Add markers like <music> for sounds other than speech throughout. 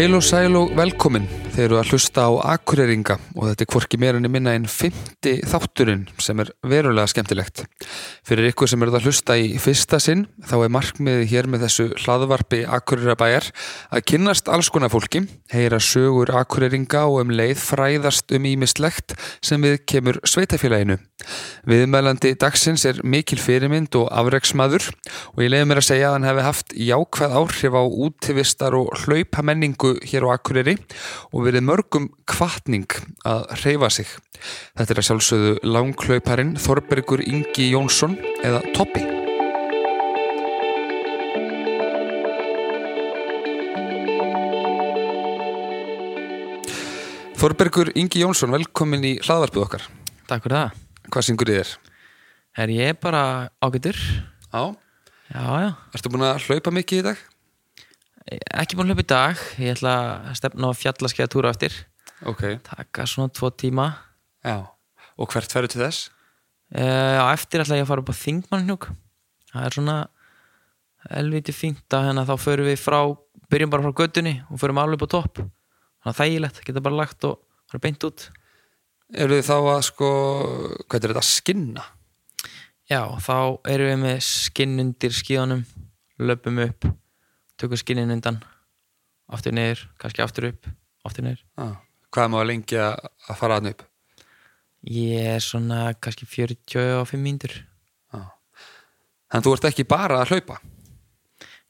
Heil og sæl og velkomin. Þeir eru að hlusta á Akureyringa og þetta er hvorki meira enn minna en 50 þátturinn sem er verulega skemmtilegt. Fyrir ykkur sem eru að hlusta í fyrsta sinn þá er markmiðið hér með þessu hlaðvarpi Akureyrabæjar að kynnast alls konar fólki, heyra sögur Akureyringa og um leið fræðast um ímislegt sem við kemur sveitafélaginu. Viðmælandi dagsins er mikil fyrirmynd og afreiksmaður og ég leiði mér að segja að hann hefði haft jákvæð áhrif á útivistar og hlaupamenningu hér á Akureyri og verið mörgum kvartning að reyfa sig. Þetta er að sjálfsögðu langklauparinn Þorbergur Ingi Jónsson eða Toppi. Þorbergur Ingi Jónsson, velkomin í hlaðvarpið okkar. Takk fyrir það. Hvað syngur þið er? Er ég bara ágættur? Já. Já, já. Ertu búin að hlaupa mikið í dag? Ekki búin að hlaupa í dag. Ég ætla að stefna á fjallaskeiða túra eftir. Ok. Taka svona tvo tíma. Já. Og hvert ferðu til þess? Uh, á eftir ætla ég að fara upp á Þingmannhnjúk. Það er svona elviti fínt að hérna þá förum við frá, byrjum bara frá göttunni og förum alveg upp á topp. Þannig að þægilegt, geta bara lagt og fara beint út. Eru þið þá að sko, hvað er þetta, skinna? Já, þá erum við með skinn undir skíðanum, löpum upp, tökum skinnin undan, aftur niður, kannski aftur upp, aftur niður. Já. Hvað maður lengi að að fara aðna upp? Ég er svona kannski 45 mínútur. Já. Þannig þú ert ekki bara að hlaupa?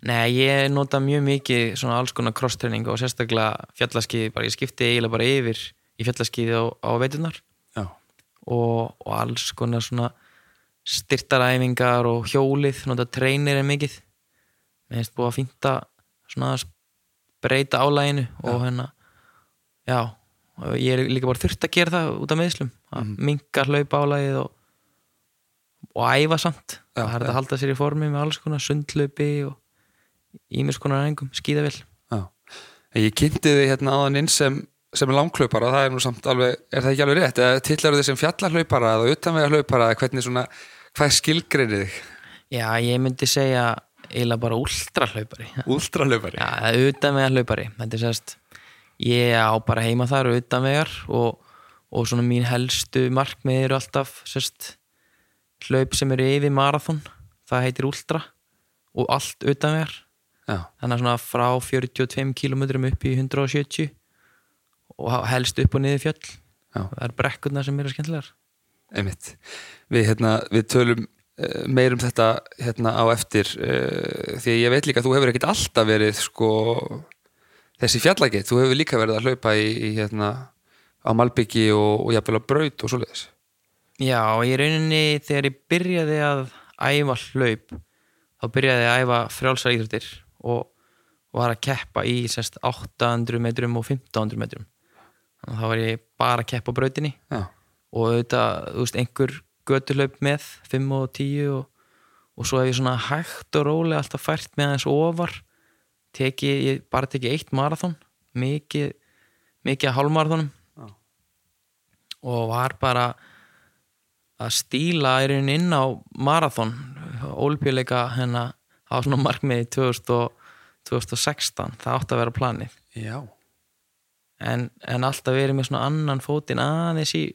Nei, ég nota mjög mikið svona alls konar crosstraining og sérstaklega fjallaskið, bara ég skipti eiginlega bara yfir í fjallaskiði á, á veiturnar Já. og, og alls konar svona styrtaræfingar og hjólið, nota treinir er mikið. Mér finnst búið að fínta svona að breyta álæginu og hérna, já, og ég er líka bara þurft að gera það út af meðslum, að mm. minka hlaupa álægið og, og æfa samt. Já, það er já. að halda sér í formi með alls konar sundlaupi og ímis konar reyngum, skýðavill. Já. En Ég kynnti þið hérna aðan inn sem, sem langklaupara, það er nú samt alveg, er það ekki alveg rétt? Eða tillar þið sem fjallahlaupara eða utanvega hlaupara eða hvernig svona, hvað er skilgreinið þig? Já, ég myndi segja eiginlega bara últrahlaupari. Últrahlaupari? Já, utanvegar hlaupari. Þetta er sérst, ég á bara heima þar utanvegar og, og svona mín helstu markmið eru alltaf sérst, hlaup sem eru yfir marathon. Það heitir últra og allt utanvegar. Þannig að svona frá 42 km upp í 170 og helst upp og niður fjöll. Já. Það er brekkurnar sem eru skemmtilegar. Einmitt. Við, hérna, við tölum uh, meir um þetta hérna, á eftir uh, því að ég veit líka að þú hefur ekkert alltaf verið sko, þessi fjallagett, þú hefur líka verið að hlaupa í, í hérna, á Malbyggi og, og jafnvel á Braut og svoleiðis. Já, í rauninni þegar ég byrjaði að æfa hlaup þá byrjaði ég að æfa frjálsar íþróttir og var að keppa í sérst 800 metrum og 1500 metrum. Þannig að þá var ég bara að keppa á brautinni. Já, og auðvitað, þú veist, einhver götulaup með 5 og 10 og, og svo hef ég svona hægt og rólega alltaf fært með aðeins ofar. Teki, ég bara teki eitt marathon mikið, mikið að hálfmarathonum. Já. og var bara að stíla rauninni inn á marathon ólpjuleika hérna á svona markmiði 2000 og 2016, það átti að vera planið. En, en alltaf verið með svona annan fótinn aðeins í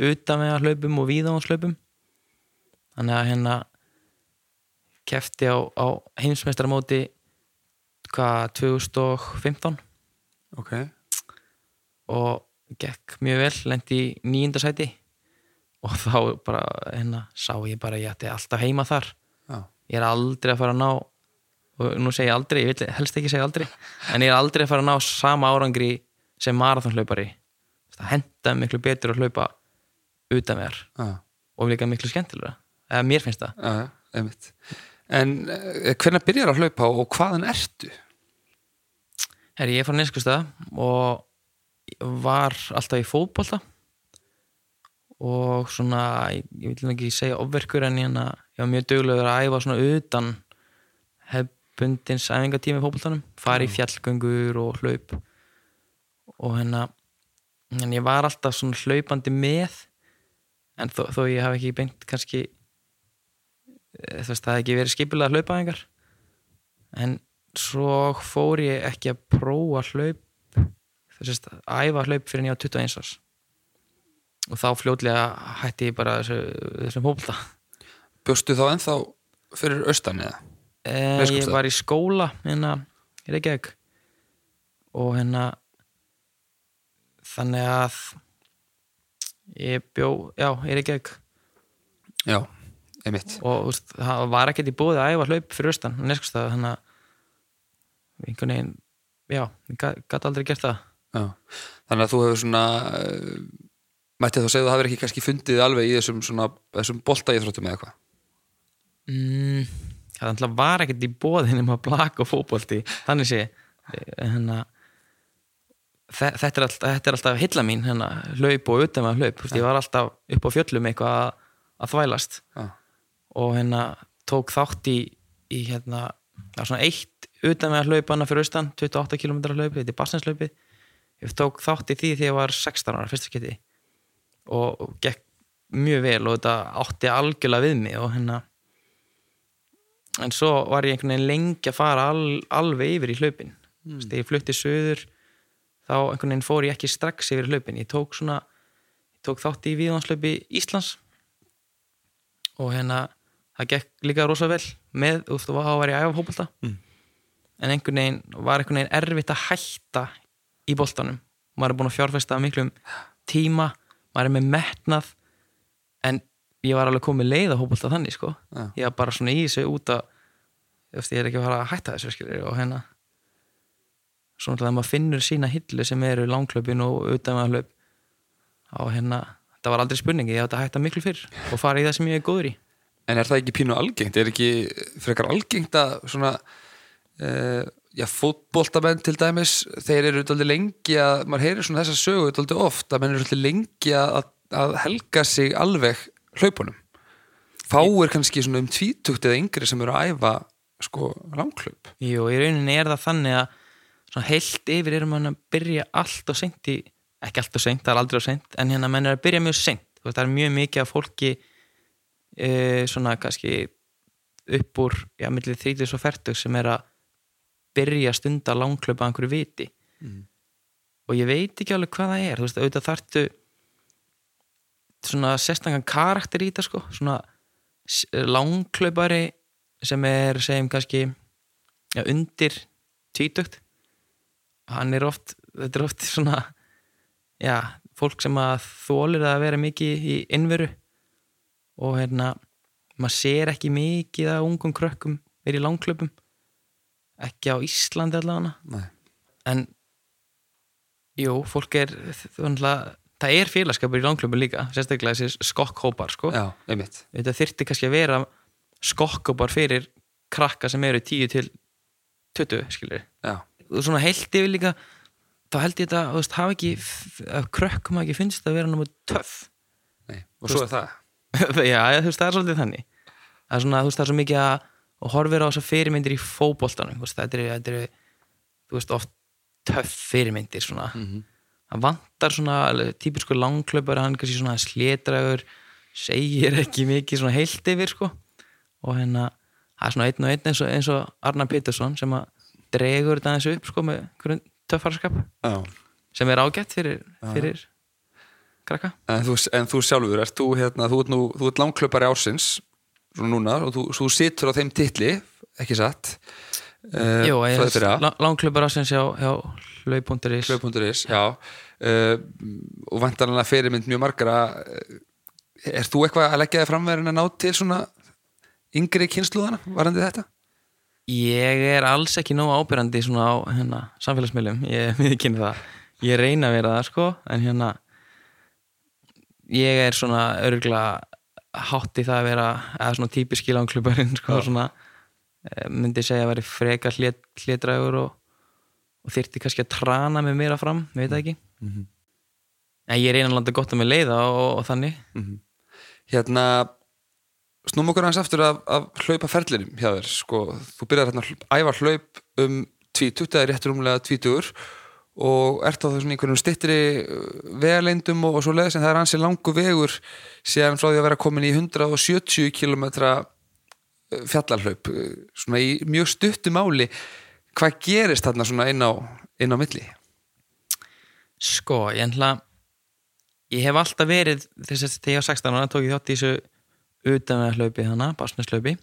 utan með að hlaupum og víðáhanslöpum þannig að hérna kefti á, á heimsmeistaramóti hvað 2015 ok. Og gekk mjög vel lendi í nýjunda sæti. Og þá bara hérna sá ég bara ég ætti alltaf heima þar. Já, ég er aldrei að fara að ná og nú segi ég aldrei, ég vil helst ekki segja aldrei en ég er aldrei að fara að ná sama árangri sem marathonhlaupari. Það henda miklu betur að hlaupa utan þér já, og líka miklu skemmtilega eða mér finnst það. Einmitt. En uh, hvernig byrjar að hlaupa og hvaðan ertu? Herri, ég er frá Neskustad og var alltaf í fótbolta. Og svona, ég, ég vil ekki segja ofverkur en ég, hérna, ég var mjög duglegur að æfa svona utan hefbundins æfingatími í fótboltanum. Fara í fjallgöngur og hlaup. Og hérna en ég var alltaf svona hlaupandi með en þó, þó ég hafi ekki beint kannski eh, þú veist, það hefði ekki verið skipulega hlaupaðingar en svo fór ég ekki að prófa hlaup sérst, æfa hlaup fyrir ég á 21 árs. Og þá fljótlega hætti ég bara þessu, þessum hópulta Bjóstu þá ennþá fyrir austan eða? Eh, ég var í skóla hérna í Reykjavík. Og hérna þannig að ég bjó, já, í Reykjavík. Já, einmitt. Og þú veist, það var ekkert í búið að æfa hlaup fyrir austan, neskustað þannig að einhvern veginn já, ég gæti aldrei gert það. Já. Þannig að þú hefur svona uh, mætti þá segja að það hefur ekki kannski fundið alveg í þessum svona, þessum bolta íþróttum eða eitthvað? Mm, það var ekkert í bóðin um að blaka og fótbolti þannig sé. Hérna, þe- þetta, er alltaf, þetta er alltaf hilla mín hérna, hlaup og utan með hlaup veist, ég var alltaf upp á fjöllum eitthvað að, að þvælast. Já. og hérna tók þátt í, í hérna, svona eitt utan með hlaupana fyrir austan 28 km hlaupi, þetta er Barsnæslaupi ég tók þátt í því þegar ég var 16 ára fyrsta skipti og, og gekk mjög vel og þetta átti algjörlega við mig og hérna en svo var ég einhvern veginn lengi að fara al, alveg yfir í hlaupin. Mm. ég flutti söður þá einhvern veginn fór ég ekki strax yfir hlaupin ég tók svona ég tók þátt í viðvanslaupi Íslands og hérna það gekk líka rosa vel með, þú veist, þá var ég æfa hópulta Mm. en einhvern veginn var einhvern veginn erfitt að hætta í boltanum maður er búin að fjárfesta miklum tíma maður er með metnað en ég var alveg komið leið að hópulta þannig sko Já. ég var bara svona í þessu út að þú ég er ekki að fara að hætta þessu skilur og hérna svona þegar maður finnur sína hillu sem eru langklöpin og utan með hlaup. Á hérna, það var aldrei spurningi ég átti að hætta miklu fyrr og fara í það sem ég er góður í. En er það ekki pínu algengt? Er ekki frekar algengt að svona uh, já, fótboltamenn til dæmis þeir eru dálítið lengi að maður heyrir svona þessa sögu dálítið oft að menn eru dálítið lengi að, að helga sig alveg hlaupunum. Fáir kannski svona um tvítugt eða yngri sem eru að æfa sko langhlaup. Jú, í rauninni er það þannig að svona heilt yfir erum hann að byrja allt og seint í, ekki allt og seint, það er aldrei og seint en hérna menn er að byrja mjög seint. Veist, það er mjög mikið af fólki e, svona kannski upp úr, já, millir 30 og 40 sem er að byrja stunda langklöpa einhverju viti. Mm. og ég veit ekki alveg hvað það er. Þú veist, auðvitað þarftu svona sérstangan karakter í þetta sko, svona langklaupari sem er, segjum kannski já, undir tvítugt hann er oft þetta er oft svona já, fólk sem að þólir að vera mikið í innveru og hérna maður sér ekki mikið að ungum krökkum verið í langklöpum ekki á Íslandi allavega Nei. en jú, fólk er það, það er félagskapur í langklöpum líka sérstaklega þessi skokkhópar sko. Já, þetta þyrfti kannski að vera skokkhópar fyrir krakka sem eru 10 til 20 skilur Já, svona heilt yfir líka þá held ég þetta, þú veist, hafa ekki að krökkum hafa ekki finnst að vera náttúrulega töff. Nei, og svo er það. <laughs> Já, þú veist, það er svolítið þannig. Það er svona, þú veist, það er svo mikið að og horfir á þessar fyrirmyndir í fótboltanum þú veist, þetta eru, þetta eru þú veist, oft töff fyrirmyndir svona. Mhm. það vantar svona típisku langklöpar, hann kannski svona slétragur segir ekki mikið svona heilt yfir sko. Og hérna, það er svona einn og einn eins og, eins og Arnar Pétursson sem að dregur þetta eins upp sko með einhverjum töffarskap Já. sem er ágætt fyrir, fyrir krakka. En þú, en þú sjálfur, ert þú hérna, þú ert, nú, þú ert langklöpari ársins núna og þú, þú situr á þeim titli ekki satt? Uh, ég frá því fyrir er langklöpar ásins hjá, hjá hlaup.is hlaup.is, já. Uh, og vantarlega fyrirmynd mjög margara uh, er þú eitthvað að leggja þig framverðin að ná til svona yngri kynsluðana, varandi þetta? Ég er alls ekki nógu ábyrrandi svona á hérna, samfélagsmiðlum, ég <laughs> miðkynni það. Ég reyna að vera það sko en hérna ég er svona örgulega hátt í það að vera eða svona típiski langklubarinn <laughs> sko Já. svona eh, myndi segja að vera frekar hlét, hlétrægur og, og þyrfti kannski að trana mig meira fram, ég veit ekki. Mhm. en ég reyna að landa gott að mig leiða og, og þannig. Hérna snúm okkur aðeins aftur af, af hlaupaferlinum hjá þér, sko, þú byrjar hérna að æfa hlaup um 20, það er réttur umlega 20 og ert á þessum einhverjum stittri vegalendum og, og svo leiðis en það er ansi langu vegur síðan frá því að vera komin í 170 km fjallarhlaup svona í mjög stuttu máli hvað gerist þarna svona inn á, inn á milli? Sko, ég ætla ég hef alltaf verið þess að þegar ég var 16 ára tók ég þátt í þessu utan með hlaupi þannig, basneslaupi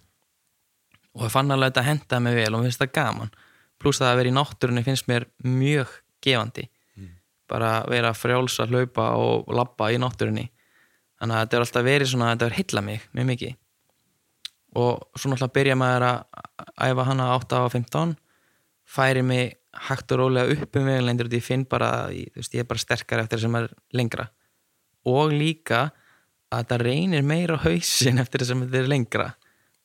og ég fann alveg að hentaði mig vel og mér finnst það gaman. Pluss það að vera í náttúrunni finnst mér mjög gefandi. Bara vera frjáls að hlaupa og labba í náttúrunni. Þannig að þetta er alltaf verið svona, þetta er heilla mig mjög mikið. Og svo náttúrulega byrja maður að æfa hana 8 á 15 færi mig hægt og rólega upp um vegulendur og ég finn bara, ég, veist, ég er bara sterkar eftir að maður er lengra. Og líka að það reynir meira á hausin eftir þess að þetta er lengra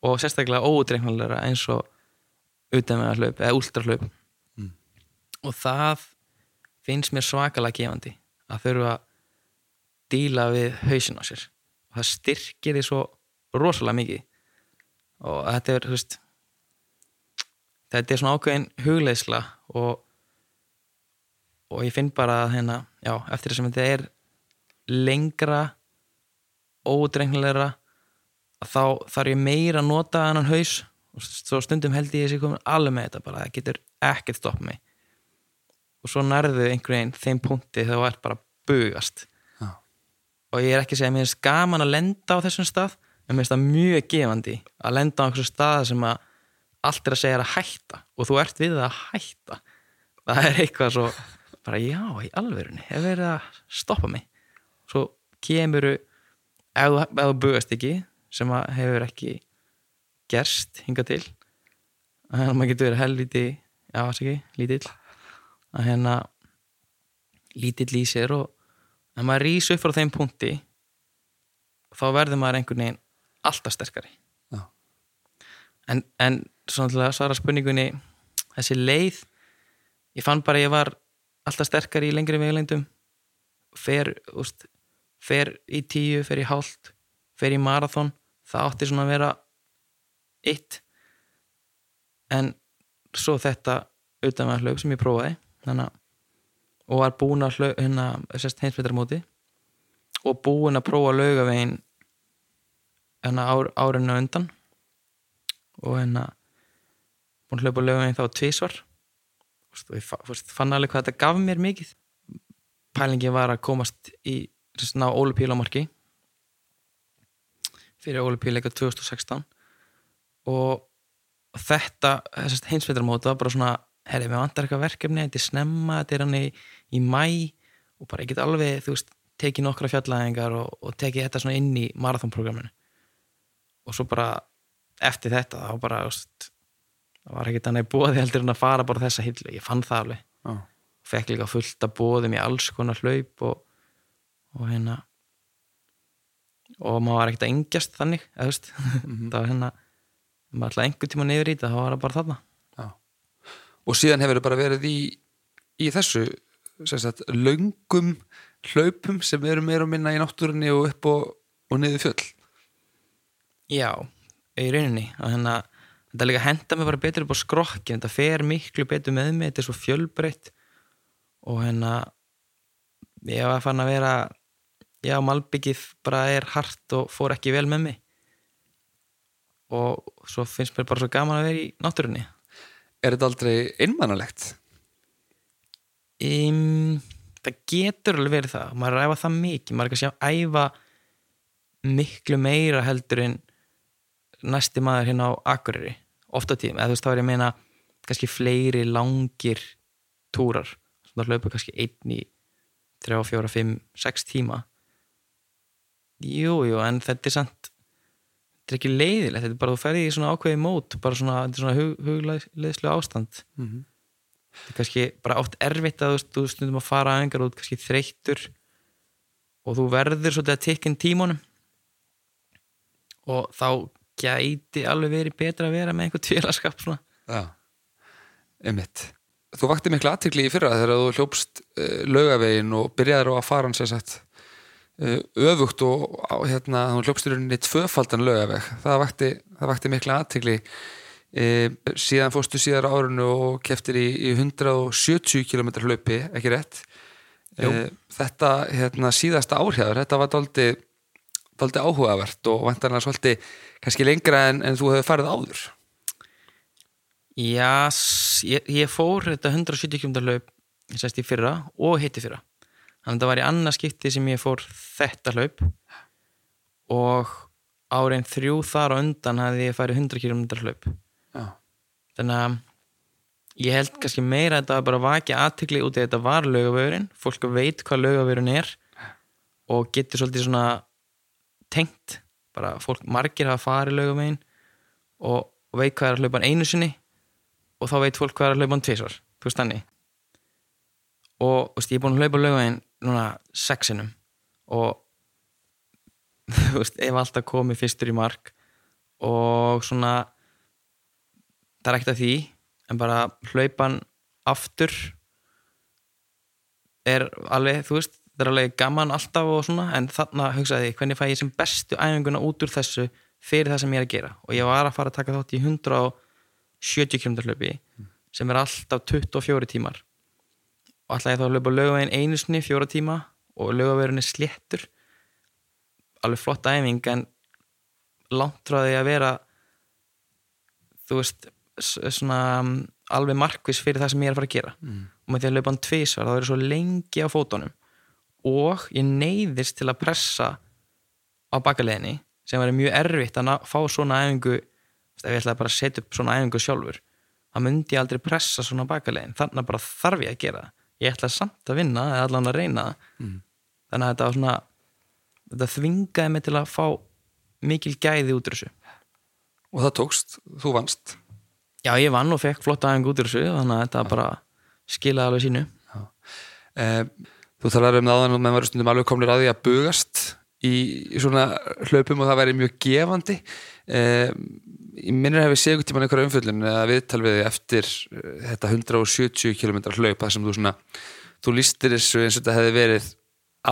og sérstaklega óutreiknulega eins og utanvega hlaup eða últrahlaup Mm. og það finnst mér svakalega gefandi að þurfa að díla við hausin á sér. Og það styrkir því svo rosalega mikið. Og þetta er veist, þetta er svona ákveðin hugleisla og og ég finn bara að hérna, já, eftir þess að þetta er lengra ódreiknulegra þá þarf ég meira að nota annan haus. Og svo stundum held ég að ég sé komin alveg með þetta bara, það getur ekkert stoppa mig. Og svo nærðu einhvern veginn þeim punkti þegar þú ert bara bugast. Já. og ég er ekki að segja að mér finnst gaman að lenda á þessum stað en mér finnst það mjög gefandi að lenda á einhversu stað sem að allt er að segja er að hætta. Og þú ert við það að hætta. Það er eitthvað svo bara já, í alvörunni, hef verið að stoppa mig. Svo kemuru ef þú, bugast ekki sem að hefur ekki gerst hingað til að maður getur verið helviti já, þess ekki, lítill að hérna lítill í sér og ef maður rís upp frá þeim punkti þá verður maður einhvern veginn alltaf sterkari Já. en, en svona til að svara spurningunni þessi leið ég fann bara að ég var alltaf sterkari í lengri veglengdum fer, úst, fer í tíu, fer í hálft fer í marathon það átti svona að vera eitt. En svo þetta utan með hlaup sem ég prófaði þannig að og var búin að hlaup hérna heimsmyndarmóti og búin að prófa laugavegin hérna ár, árinu undan. Og hérna búin að hlaupa laugavegin þá tvísvar og ég fann alveg hvað þetta gaf mér mikið. Pælingi var að komast í þess að ná ólupílamarki fyrir ólupíleika 2016 og þetta heimsveitarmóti var bara svona herri, við vantar eitthvað verkefni, þetta er snemma þetta er hann í, í mæ og bara get alveg, þú veist, tekið nokkra fjallæðingar og, og tekið þetta svona inn í marathonprogramminu og svo bara eftir þetta þá bara, veist það var ekkert annað bóði heldur en að fara bara þessa hillu, ég fann það alveg. Já. fekk líka fullt að bóðum í alls konar hlaup og, og hérna og maður var ekkert að engjast þannig þú veist, <laughs> það var hérna maður ætlaði einhvern tíma niður í þetta þá var það bara þarna. Og síðan hefur þið bara verið í, í þessu sagt, löngum hlaupum sem eru meira og minna í náttúrunni og upp og, og niður fjöll? Já, í rauninni. Og hérna, þetta líka henda mig bara betur upp á skrokkin, þetta fer miklu betur með mig, þetta er svo fjölbreytt. Og hérna ég var fann að vera já, malbyggið bara er hart og fór ekki vel með mig. Og svo finnst mér bara svo gaman að vera í náttúrunni. Er þetta aldrei einmannalegt? um, það getur alveg verið það. Maður er að æfa það mikið, maður er kannski að æfa miklu meira heldur en næsti maður hérna á Akureyri, ofta tíma eða þú veist þá er ég að meina kannski fleiri langir túrar. Svona hlaupa kannski einn í 3, 4, 5, 6 tíma jú, jú, en þetta er samt þetta er ekki leiðilegt, þetta er bara þú ferði í svona ákveði mót, bara svona, er svona hug, hugleðslu ástand Mm -hmm. þetta er kannski bara oft erfitt að þú stundum að fara aðengar og þú ert kannski þreyttur og þú verður svolítið að tekja tímunum og þá gæti alveg verið betra að vera með einhvern tvílaskap svona. Já, einmitt Þú vakti miklu aðtikli í fyrra þegar þú hljópst uh, laugavegin og byrjaðir á að fara sem sagt uh, öfugt og hérna, þú hljópst í tvöfaldan laugaveg. Það vakti, það vakti miklu aðtikli uh, síðan fórstu síðar árunu og keftir í, í 170 km hlaupi, ekki rétt? Uh, Þetta hérna, síðasta árhjáður, þetta var daldi daldi áhugavert og vantarlega svolítið kannski lengra en, en þú hefur farið áður. Já, ég, ég fór þetta 170 km hlaup ég sést í fyrra og hitti fyrra þannig að þetta var í annað skipti sem ég fór þetta hlaup. Og árin þrjú þar á undan hafði ég farið 100 km hlaup. Já. þannig að ég held kannski meira að var bara vakja aðtikli út í að þetta var laugavörun fólk veit hvað laugavörun er og getur svolítið svona tengt. Bara fólk margir hafa farið laugavegin og, og veit hvað er að hlaupa einu sinni og þá veit fólk hvað er að hlaupa hann tvisvar. Þú veist þannig. Og veist, ég er búin að hlaupa laugavegin núna sexinum og <laughs> þú veist, ef alltaf komið fyrstur í mark og svona það er ekkert að því en bara hlaupan aftur er alveg, þú veist það er alveg gaman alltaf og svona en þarna hugsaði ég hvernig fæ ég sem bestu æfinguna út úr þessu fyrir það sem ég er að gera? Og ég var að fara að taka þátt í 170 km hlaupi sem er alltaf 24 tímar og alltaf ég þá að hlaupa lögavegin einu sinni fjóra tíma og lögavegin er sléttur. Alveg flott æfing en langt frá því að vera þú veist svona um, alveg markvis fyrir það sem ég er að fara að gera. Mm. og með því að laupa hann tvisvar þá er ég svo lengi á fótunum. Og ég neyðist til að pressa á bakaleginni sem væri mjög erfitt að fá svona æfingu ef ég ætlaði bara að setja upp svona æfingu sjálfur þá myndi ég aldrei pressa svona bakalegin þannig að bara þarf ég að gera það ég ætlaði samt að vinna eða allan að reyna. Mm. þannig að þetta var svona þetta þvingaði mig til að fá mikil gæði út úr þessu. Og það tókst, þú vannst. Já ég vann og fekk flotta æfingu út úr þessu þannig að þetta bara skilaði alveg sínu. Eh, þú talar um það áðan og menn varu stundum alveg komnir að því að bugast í, í svona hlaupum og það væri mjög gefandi. Eh, ég minnir hefði séð ykkur tíman einhverja umfjöllun eða viðtal við þig eftir eh, þetta 170 km hlaup þar sem þú svona, þú lístir þessu eins og þetta hefði verið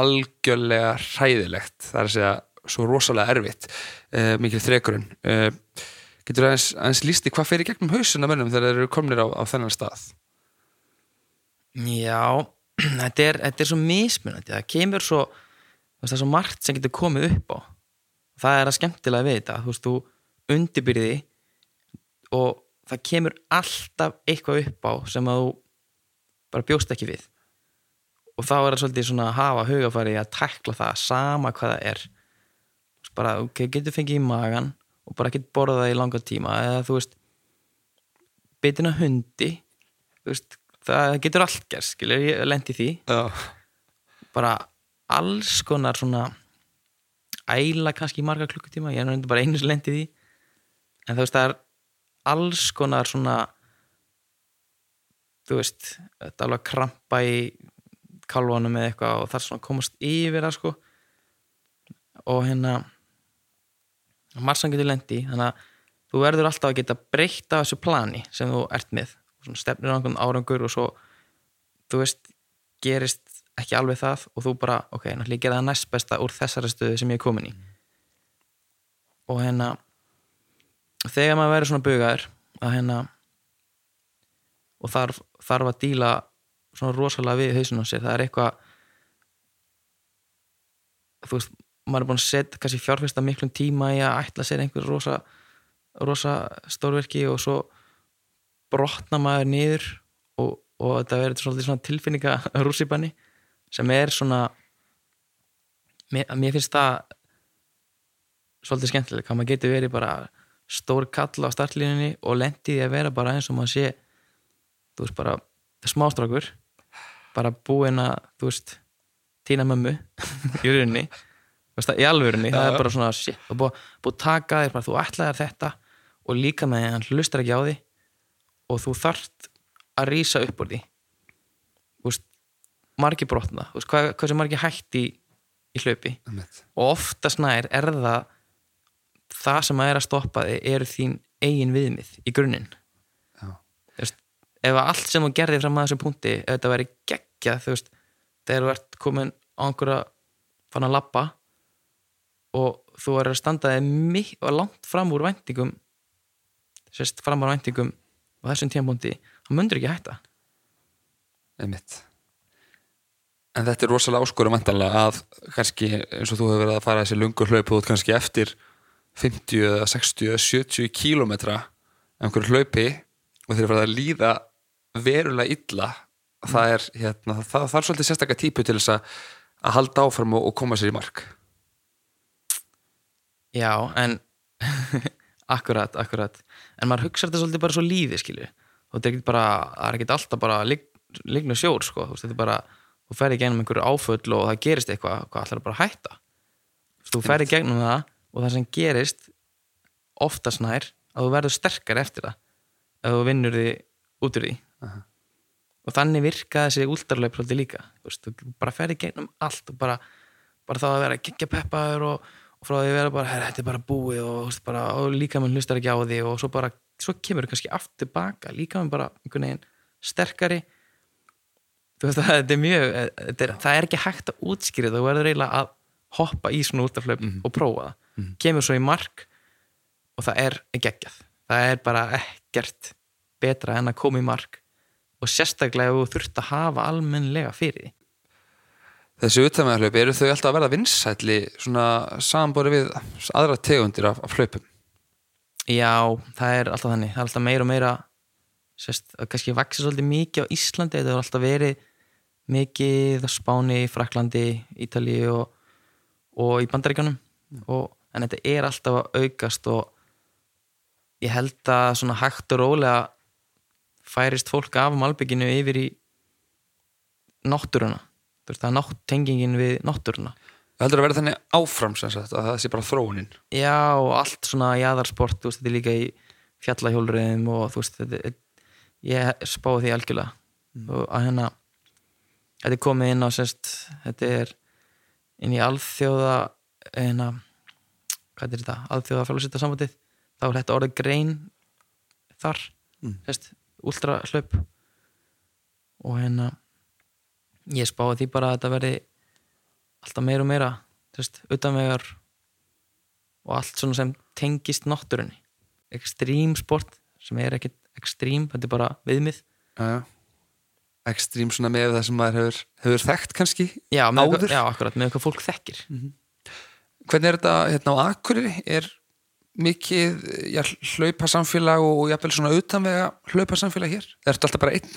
algjörlega hræðilegt það er að segja svo rosalega erfitt eh, mikil þrekurinn. Eh, getur aðeins, aðeins lísti hvað fer í gegnum hausuna mönnum þegar þeir eru komnir á, á þennan stað? Já, <clears throat> þetta er, þetta er svo mismunandi. Það kemur svo það er svo margt sem getur komið upp á. Það er að skemmtilega við þetta. Þú veist, þú undirbyrði og það kemur alltaf eitthvað upp á sem að þú bara bjóst ekki við. Og þá er það svolítið svona að hafa hugafæri að tekla það sama hvað það er. Bara, ok, getur fengið í magan og bara getur borðað það í langa tíma eða þú veist bitina hundi veist, það getur allt gerst skilur, ég lendi því. Já, bara alls konar svona æla kannski í marga klukkutíma ég er náttúrulega bara einu sem lendi því en þú veist það er alls konar svona þú veist þetta er alveg að krampa í kalvanum eða eitthvað og það er svona að komast yfir það sko. Og hérna margsann getur lendi þannig að þú verður alltaf að geta breytt af þessu plani sem þú ert með. Og stefnir á einhvern árangur og svo þú veist, gerist ekki alveg það og þú bara, ok, náttúrulega gera það næst besta úr þessari stöðu sem ég er komin í. Og hérna þegar maður verður svona bugaður að hérna og þarf, þarf að díla svona rosalega við hausun á sér það er eitthvað þú veist, maður er búin að setja kannski fjárfesta miklum tíma í að ætla sér einhver rosa, rosa stórverki og svo brotna maður niður og, og þetta verður svolítið svona tilfinninga <laughs> rússipanni sem er svona mér, mér finnst það svolítið skemmtileg hvað maður getur verið bara stór kall á startlínunni og lendi því að vera bara eins og maður sé þú veist bara smástrákur bara búin að þú veist týna mömmu <laughs> í rauninni. Í alvörunni, það er bara svona shit, búið, búið að taka þér bara, þú ætlaðir þetta og líka með því hann hlustar ekki á því og þú þarft að rísa upp úr því. Veist, margir brotna veist, hvað, hvað sem margir hætt í, í hlaupi og oftast nær er það það sem að er að stoppa þig eru þín eigin viðmið í grunninn. Þú ef að allt sem þú gerði fram að þessum punkti ef þetta væri geggjað þú veist, þegar þú ert komin á einhverja fann að labba og þú er að standa þig mik- og langt fram úr væntingum sérst fram úr væntingum á þessum tímapunkti, þá myndur ekki hætta. Einmitt. En þetta er rosalega áskorum vantanlega að kannski eins og þú hefur verið að fara þessi lungur hlaup út kannski eftir 50 eða 60 eða 70 kílómetra einhverju hlaupi og þeir eru að líða verulega illa. Það er hérna, það, er svolítið sérstakka típu til þess að að halda áfram og, og koma sér í mark. Já, en <laughs> akkurat, akkurat. En maður hugsa þetta svolítið bara svo lífi skilju. Og þetta er ekki bara, það er ekki alltaf bara ligg, liggnu sjór sko, þú veist, þetta er bara þú ferði gegnum einhverju áföll og það gerist eitthvað hvað ætlar bara hætta? Þú ferði gegnum það og það sem gerist oftast nær að þú verður sterkar eftir það ef þú vinnur því út úr því Aha. og þannig virka þessi úldarlaup svolítið líka þú, þú bara ferði gegnum allt og bara, bara þá að vera að kikja peppaður og, og frá því að vera bara, þetta er bara búið og, þú bara, og líka mann hlustar ekki á því og svo bara, svo kemur kannski aftur baka líka mann bara einhvern veginn sterkari þú veist að <laughs> þetta er mjög þetta er, það er ekki hægt að útskýra það þú verður eiginlega að hoppa í svona útaflöp Mhm. og prófa það, Mhm. kemur svo í mark og það er geggjað. Það er bara ekkert betra en að koma í mark og sérstaklega þú þurft að hafa almennlega fyrir því. Þessi utanvegarhlaup, eru þau alltaf að verða vinsætli svona samanbori við aðra tegundir af, af hlaupum? Já, það er alltaf þannig, það er alltaf meira og meira sérst, kannski vaxið svolítið mikið á Íslandi, þetta hefur alltaf verið mikið á Spáni, Fraklandi Ítalíu og, og í Bandaríkanum og, en þetta er alltaf að aukast og ég held að svona hægt og rólega færist fólk af malbygginu yfir í náttúruna. Það er nátt, tengingin við náttúruna. Heldur að verða þannig áfram sem sagt, að það sé bara þróunin? Já, og allt svona jaðarsport, þú veist, þetta er líka í fjallahjólriðum og þú veist, þetta ég spáði því algjörlega. Og að hérna þetta er komið inn á sérst þetta er inn í alþjóða hérna, hvað er þetta? Alþjóða félagsitta samvætið þá er þetta orðið grein þar, Mm. sérst, últra hlaup og hérna ég spáði því bara að þetta verði alltaf meira og meira sérst, utanvegar og allt svona sem tengist náttúrunni. Ekstrím sport sem er ekkit ekstrím, þetta er bara viðmið. Já. ekstrím svona með það sem maður hefur, hefur þekkt kannski já, með Áður? eitthvað, já, akkurat, með eitthvað fólk þekkir hvernig er þetta hérna á Akureyri? Er mikið já, hlaupa samfélag og jafnvel svona utanvega hlaupa samfélag hér? Er þetta alltaf bara einn?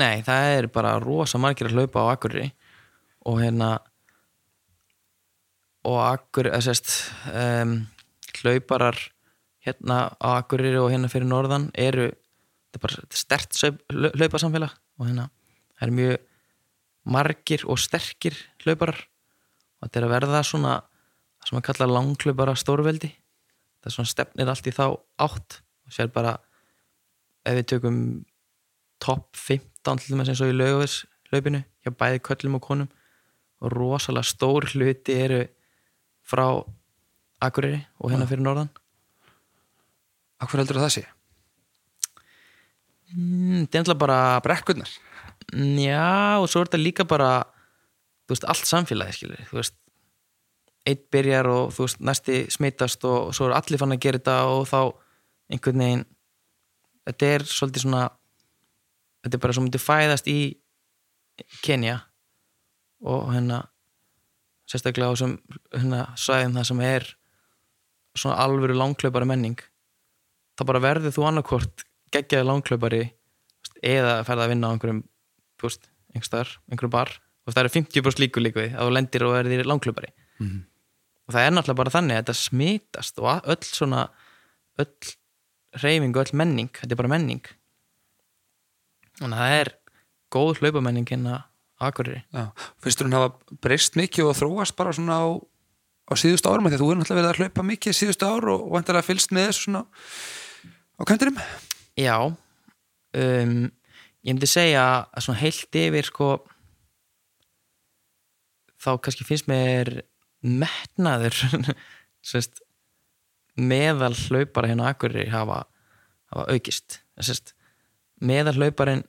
Nei, það er bara rosa margir að hlaupa á Akureyri og hérna og Akureyri, eða sérst um, hlauparar hérna á Akureyri og hérna fyrir norðan eru þetta er bara stert hlaupasamfélag og hérna það er mjög margir og sterkir hlauparar og þetta er að verða svona það sem að kalla langhlaupara stórveldi. Það er svona stefnir allt í þá átt og sér bara ef við tökum topp 15 til þess eins og í laugavers hlaupinu hjá bæði köllum og konum og rosalega stór hluti eru frá Akureyri og hérna fyrir norðan. Akkur heldur það sé? mm, þetta er ennlega bara Brekkurnar. Já, og svo er þetta líka bara þú veist, allt samfélagi skilur þú veist, eitt byrjar og þú veist, næsti smitast og svo er allir fann að gera þetta og þá einhvern veginn þetta er svolítið svona þetta er bara svo myndið fæðast í Kenya og hérna sérstaklega á þessum hérna, svæðum það sem er svona alvöru langklaupari menning þá bara verður þú annarkvort geggjaði veist, eða ferða að vinna á einhverjum einhverjum bar og það eru 50% líku líku því að þú lendir og verðir langklaupari Mhm. Og það er náttúrulega bara þannig að þetta smitast og öll svona öll reyfing og öll menning þetta er bara menning. Þannig að það er góð hlaupamenning hérna finnst þú hún hafa breyst mikið og þróast bara svona á, á síðustu árum? Því að þú er náttúrulega verið að hlaupa mikið síðustu ár og vantilega fylgst með þessu svona á kantinum? Já. Um, ég myndi segja að svona heilt yfir sko þá kannski finnst mér metnaður <laughs> sérst, meðal hlaupara hérna Akureyri hafa, hafa aukist. Sérst, meðal hlauparinn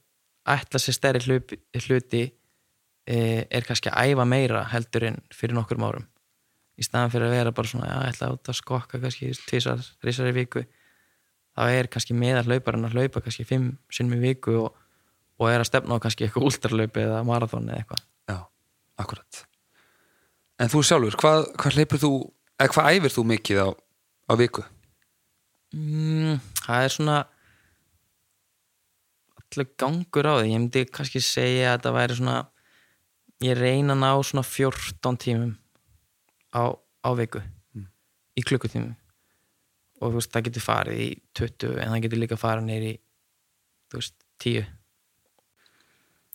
ætla sér stærri hlup, hluti e, er kannski að æfa meira heldur en fyrir nokkur árum. Í staðan fyrir að vera bara svona ég ætla át að skokka kannski tvisar, þrisar í viku þá er kannski meðal hlauparinn að hlaupa kannski fimm sinnum í viku og, og er að stefna á kannski eitthvað últralaupi eða marathon eða eitthvað. Já, akkurat En þú sjálfur, hvað, hvað hleypur þú eða hvað æfir þú mikið á, á viku? mm, það er svona allur gangur á því ég myndi kannski segja að þetta væri svona ég reyna að ná svona 14 tímum á, á viku Mm. í klukkutímum og þú veist, það getur farið í 20 en það getur líka farið neyri þú veist, 10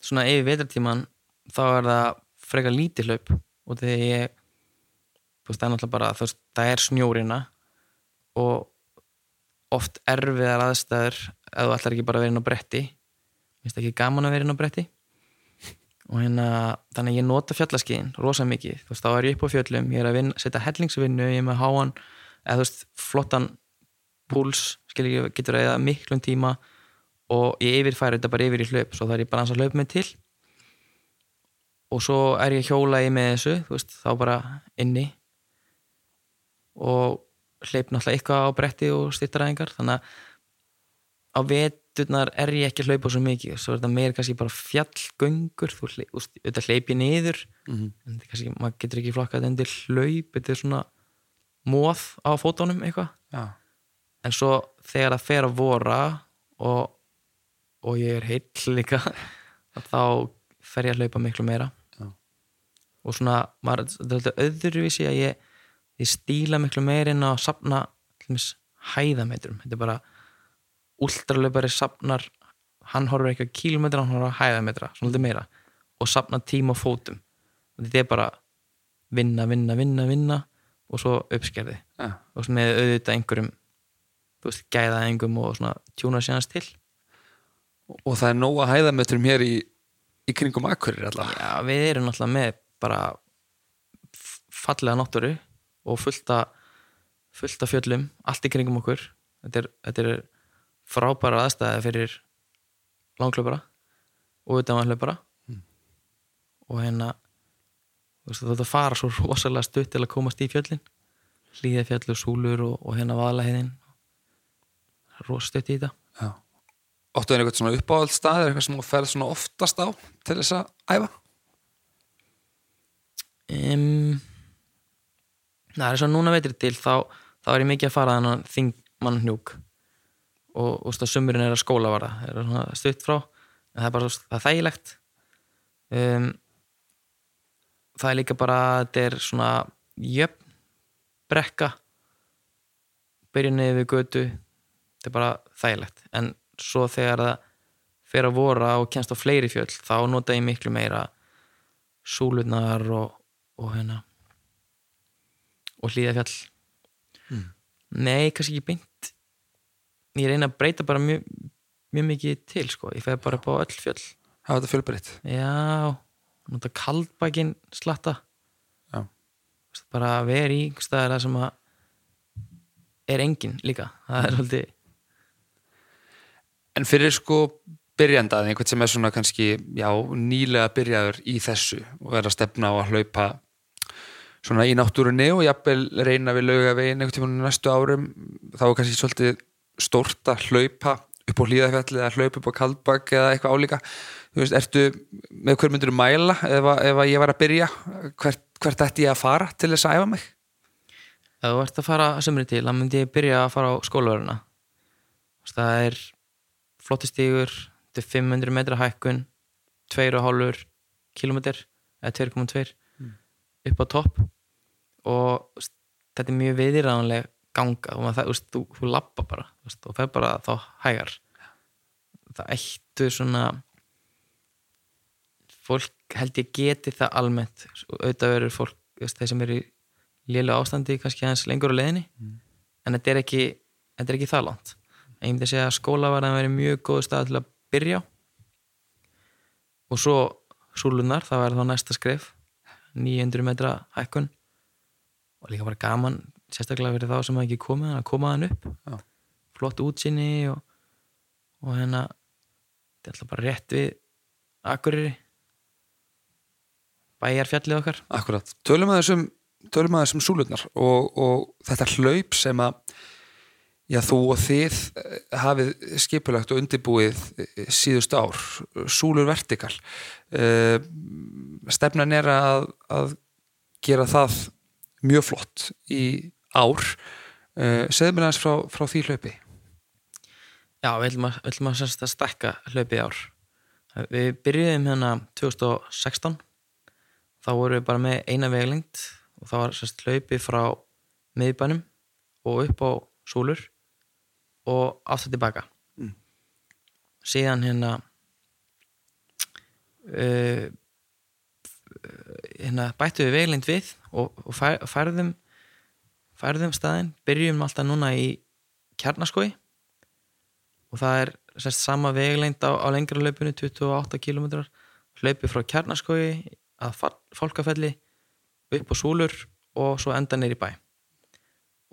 svona yfir vetartíman þá er það frekar lítið hlaup og þegar ég veist, það er náttúrulega bara, veist, það er snjórina og oft erfiðar aðstæður ef þú ætlar ekki bara að vera inn á bretti. Finnst ekki gaman að vera inn á bretti. Og hérna þannig að ég nota fjallaskiðin rosa mikið. Þú veist þá er ég upp á fjöllum, ég er að vinna, setja hellingsvinnu, ég er með háan eða þú veist flottan púls skil ég getur að eða miklum tíma og ég yfirfæri þetta bara yfir í hlaup. Svo það er ég bara að hlaupa mig til og svo er ég að hjóla í með þessu veist þá bara inni og hleyp náttúrulega eitthvað á bretti og styrtaræðingar þannig að á veturnar er ég ekki að hlaupa svo mikið svo er þetta meir kannski bara fjallgöngur þú hleyp, úst, þetta hleyp ég niður Mhm. en þetta er kannski, maður getur ekki flokkað undir hlaup, þetta er svona móð á fótónum eitthvað Já. en svo þegar það fer að vora og, og ég er heill líka <laughs> þá fer ég að hlaupa miklu meira. Og svona maður, þetta er alltaf öðruvísi að ég, ég stíla miklu meira inn á að sapna hæðametrum. Þetta er bara últralöpari sapnar hann horfir ekki á kílometra, hann horfir á hæðametra svona alltaf meira. Og sapna tíma og fótum. Þetta er bara vinna, vinna, vinna, vinna og svo uppskerði. Já. og svo með auðvitað einhverjum þú veist, gæðaðingum og svona tjúna sérnast til. Og það er nóga hæðametrum hér í, í kringum akkurir allavega. Já, við erum náttúrulega með bara fallega náttúru og fullta fullta fjöllum, allt í kringum okkur. Þetta er, þetta er frábæra aðstæði fyrir langklaupara og utanvanhlaupara Mm. og hérna þetta fara svo rosalega stutt til að komast í fjöllin. Hlýðafjall og súlur og, og hérna vaðalaheiðin rosa stutt í þetta. Já. Óttu þér eitthvað svona uppáhaldstað er eitthvað sem þú ferð svona oftast á til þess að æfa um, Það er svo núna veitir til þá, þá er ég mikið að fara þannig þingmann hnjúk og, og sumurinn er að skóla var það er svona stutt frá en það er bara það er þægilegt. Um, það er líka bara þetta er svona jöfn brekka byrja niður við götu þetta er bara þægilegt. En svo þegar það fer að vora og kemst á fleiri fjöll þá nota ég miklu meira súlunar og, og hérna. Og hlýðafjall Mm. nei, kannski ekki beint. Ég reyna að breyta bara mjög mjög mikið til sko, ég fer bara upp á öll fjöll. Hafa þetta fjölbreytt? Já, nota kaldbækin slatta. Já. Bara að vera í staðar sem að er engin líka. Það er svolítið En fyrir sko byrjandað, einhvern sem er svona kannski, já, nýlega byrjaður í þessu og er að stefna á að hlaupa svona í náttúrunni og jafnvel reyna við laugavegin einhvern tímann næstu árum, þá er kannski svolítið stórt að hlaupa upp á hlýðafjalli eða hlaupa upp á kaldbak eða eitthvað álíka. Þú veist, ertu, með hver myndur mæla ef, ef ég var að byrja, hvert, hvert ætti ég að fara til þess að æfa mig? ef þú ert að fara sömri til, þá myndi ég byrja að fara á skólaverðina það er flottistígur þetta er 500 metra hækkun 2,5 kilometr eða 2,2 upp á topp og veist, þetta er mjög viðræðanleg ganga. Og það, veist, þú, þú lappa bara veist, og fer bara þá hægar. Það ættu svona fólk held ég geti það almennt. Auðvitað verður fólk þeir sem eru í lélega ástandi kannski aðeins lengur á leiðinni. En þetta er ekki, þetta er ekki það langt. En ég myndi að segja að skólavarðan veri mjög góð stað til að byrja og svo súlunar, það verður þá næsta skref. 900 metra hækkun og líka bara gaman sérstaklega fyrir þá sem hafa ekki komið að koma hann upp. Já. flott útsinni og, og hérna þetta er alltaf bara rétt við Akureyri. Bæjarfjallið okkar. Akkurat, tölum að þessum tölum að þessum súlurnar og, og þetta hlaup sem að já, þú og þið eh, hafið skipulagt og undirbúið eh, síðust ár, súlur vertikal. Uh, stefnan er að, að gera það mjög flott í ár uh, segðu mér aðeins frá, frá því hlaupi Já, við ætlum að, við ætlum að, stekka hlaupið í ár. Við byrjuðum hérna 2016 þá vorum við bara með eina veglengt og það var semst hlaupið frá miðbænum og upp á súlur og aftur tilbaka Mm. síðan hérna uh, hérna bættu við veglengt við og, og fær, færðum færðum staðinn, byrjum alltaf núna í kjarnaskói og það er sérst sama veglengt á, á lengra hlaupinu 28 km hlaupi frá kjarnaskói að fólkafelli upp á súlur og svo enda neyri bæ.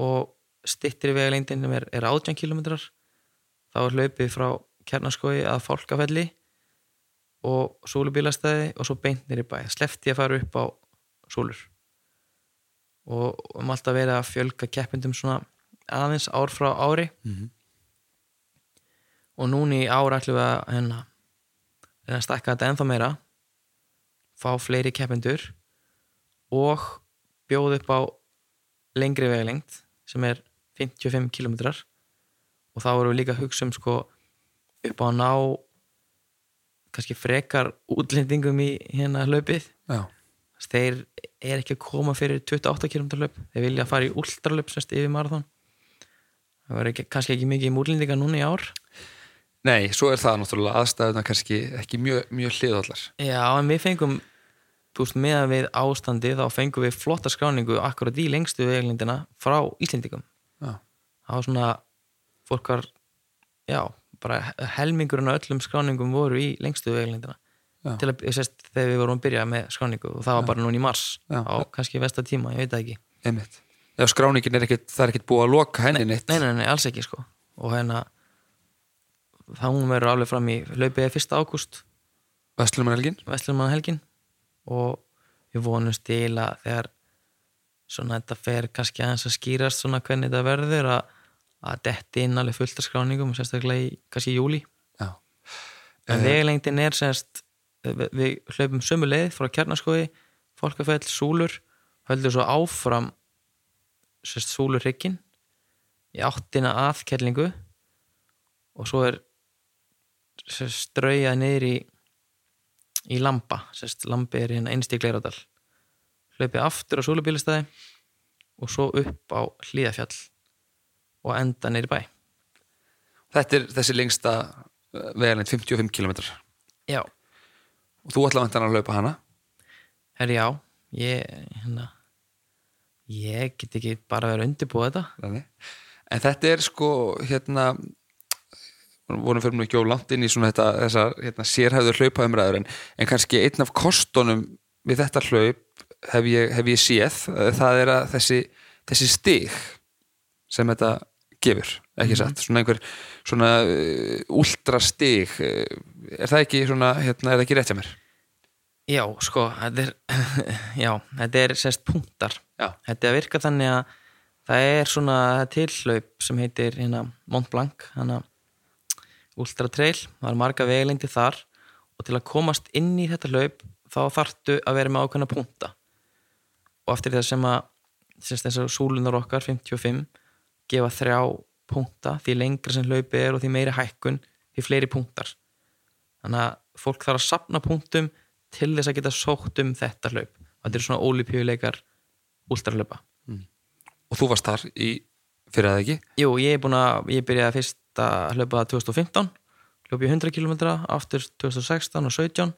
Og styttri vegalengdin sem er, er 18 km þá er hlaupið frá kjarnaskói að fólkafelli og súlubílastæði og svo beint neyri bæ. Slefti að fara upp á súlur og um alltaf verið að fjölga keppindum svona aðeins ár frá ári. Mhm. og núna í ár ætlum við að hérna, stakka þetta ennþá meira. Fá fleiri keppindur og bjóð upp á lengri vegalengt sem er 55 km og þá erum við líka að hugsa um sko upp á að ná kannski frekar útlendingum í hérna hlaupið. Já, þeir er ekki að koma fyrir 28 km hlaup. Þeir vilja fara í ultralöp semst yfir marathon. Það var ekki, kannski ekki mikið í múlendinga núna í ár. Nei, svo er það náttúrulega aðstæðuna kannski ekki mjög, mjög hliðallar. Já, en við fengum þú veist, meðan við ástandi þá fengum við flotta skráningu akkurat í lengstu veglindina frá Íslendingum. Já. það var svona fólk var, já, bara helmingurinn af öllum skráningum voru í lengstu veglindina Já. til að, sérst, þegar við vorum að byrja með skráningu og það var bara núna í mars Já. á kannski vesta tíma, ég veit það ekki. Einmitt. Já, skráningin er ekkit, það er ekkit búið að loka henni neitt. nei, nei, nei, alls ekki sko. Og hérna þá hún verður alveg fram í hlaupið 1. ágúst. Vestlumann helgin og við vonumst til að þegar svona þetta fer kannski aðeins að skýrast svona hvernig þetta verður að, að detti inn alveg fullt af skráningum sérstaklega í kannski í júli Já, en Eh. vegalengdin er semst við, við hlaupum sömu leið frá kjarnaskói fólkafell, súlur höldum svo áfram sérst súlurhryggin í áttina að kellingu og svo er sérst strauja niður í í lamba, sérst lambi er hérna einst í Gleiradal hlaupið aftur á súlubílastæði og svo upp á hlíðafjall og enda í bæ. Þetta er þessi lengsta vegalend 55 km já, og þú ætla vantan að laupa hana? Herri já. Ég, hérna ég get ekki bara verið að undirbúa þetta. Þannig. En þetta er sko hérna vorum fyrir ekki á langt inn í svona þetta, þessar hérna, sérhæður hlaupaumræður en, en kannski einn af kostunum við þetta hlaup hef ég, hef ég séð. Eh, það er að þessi, þessi stig sem þetta gefur, ekki satt? Svona einhver svona uh, ultra stig uh, er það ekki svona, hérna, er það ekki rétt hjá mér? já, sko, þetta er <laughs> já, þetta er sérst punktar. Já. þetta er að virka þannig að það er svona tilhlaup sem heitir hérna Mont Blanc hana Ultra Trail, það er marga veglindi þar og til að komast inn í þetta hlaup þá þarftu að vera með ákveðna punkta og eftir það sem að semst þessar súlunar okkar 55 gefa þrjá punkta því lengra sem hlaupi er og því meiri hækkun því fleiri punktar. Þannig að fólk þarf að sapna punktum til þess að geta sótt um þetta hlaup. Og þetta eru svona ólipjöleikar úlstralöpa og þú varst þar í fyrir að ekki? Jú, ég er búin að, ég byrjaði fyrst að hlaupa 2015 hljópi 100 km aftur 2016 og 17